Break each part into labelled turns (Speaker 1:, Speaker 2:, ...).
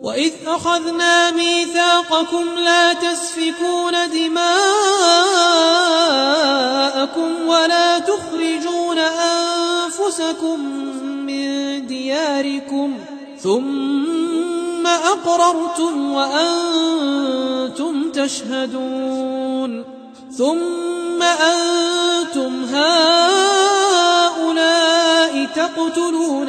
Speaker 1: وإذ أخذنا ميثاقكم لا تسفكون دماءكم ولا تخرجون أنفسكم من دياركم ثم أقررتم وأنتم تشهدون ثم أنتم هؤلاء تقتلون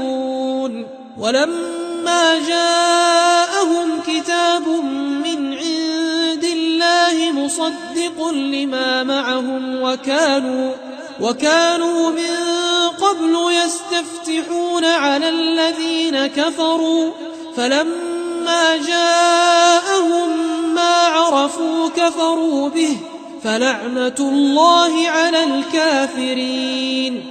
Speaker 1: ولما جاءهم كتاب من عند الله مصدق لما معهم وكانوا وكانوا من قبل يستفتحون على الذين كفروا فلما جاءهم ما عرفوا كفروا به فلعنة الله على الكافرين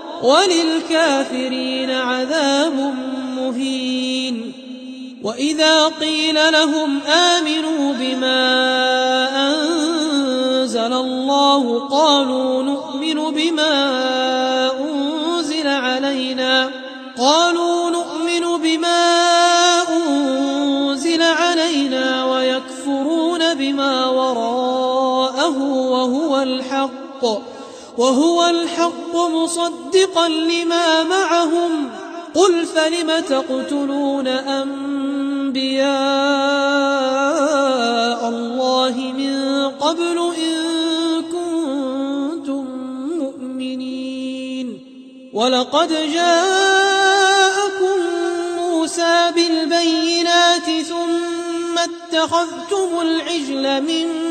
Speaker 1: وللكافرين عذاب مهين. وإذا قيل لهم آمنوا بما أنزل الله قالوا نؤمن بما أنزل علينا. قالوا نؤمن بما أنزل علينا ويكفرون بما وراءه وهو الحق. وهو الحق مصدقا لما معهم. قل فلم تقتلون أنبياء الله من قبل إن كنتم مؤمنين؟ ولقد جاءكم موسى بالبينات ثم اتخذتم العجل من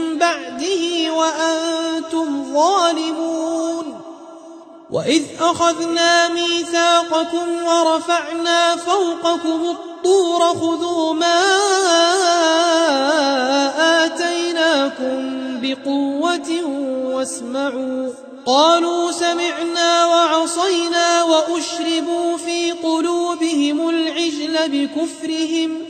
Speaker 1: بعده وأنتم ظالمون وإذ أخذنا ميثاقكم ورفعنا فوقكم الطور خذوا ما آتيناكم بقوة واسمعوا قالوا سمعنا وعصينا وأشربوا في قلوبهم العجل بكفرهم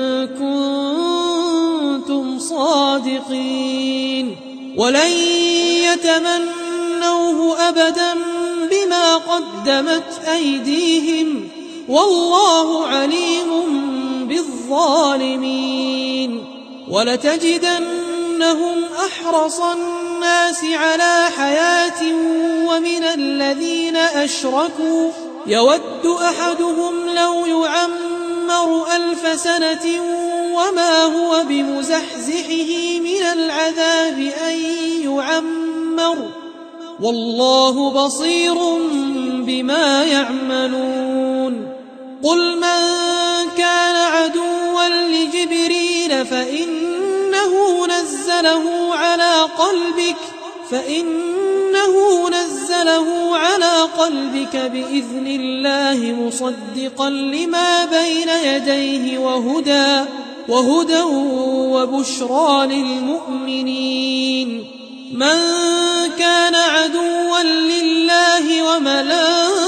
Speaker 1: كنتم صادقين ولن يتمنوه أبدا بما قدمت أيديهم والله عليم بالظالمين ولتجدنهم أحرص الناس على حياة ومن الذين أشركوا يود أحدهم لو يعمر ألف سنة وما هو بمزحزحه من العذاب أن يعمر والله بصير بما يعملون قل من كان عدوا لجبريل فإنه نزله على قلبك فإنه نزله على قلبك بإذن الله مصدقا لما بين يديه وهدى وهدى وبشرى للمؤمنين. من كان عدوا لله وملائكته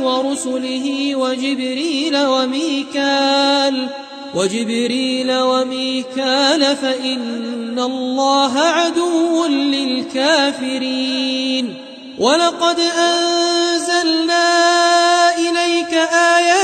Speaker 1: ورسله وجبريل وميكال وجبريل وميكال فإن الله عدو للكافرين. ولقد أنزلنا إليك آيات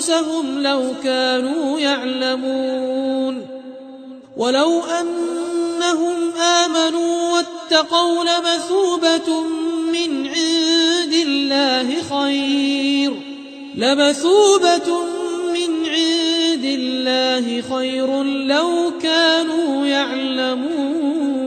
Speaker 1: أنفسهم لو كانوا يعلمون ولو أنهم آمنوا واتقوا لمثوبة من عند الله خير لمثوبة من عند الله خير لو كانوا يعلمون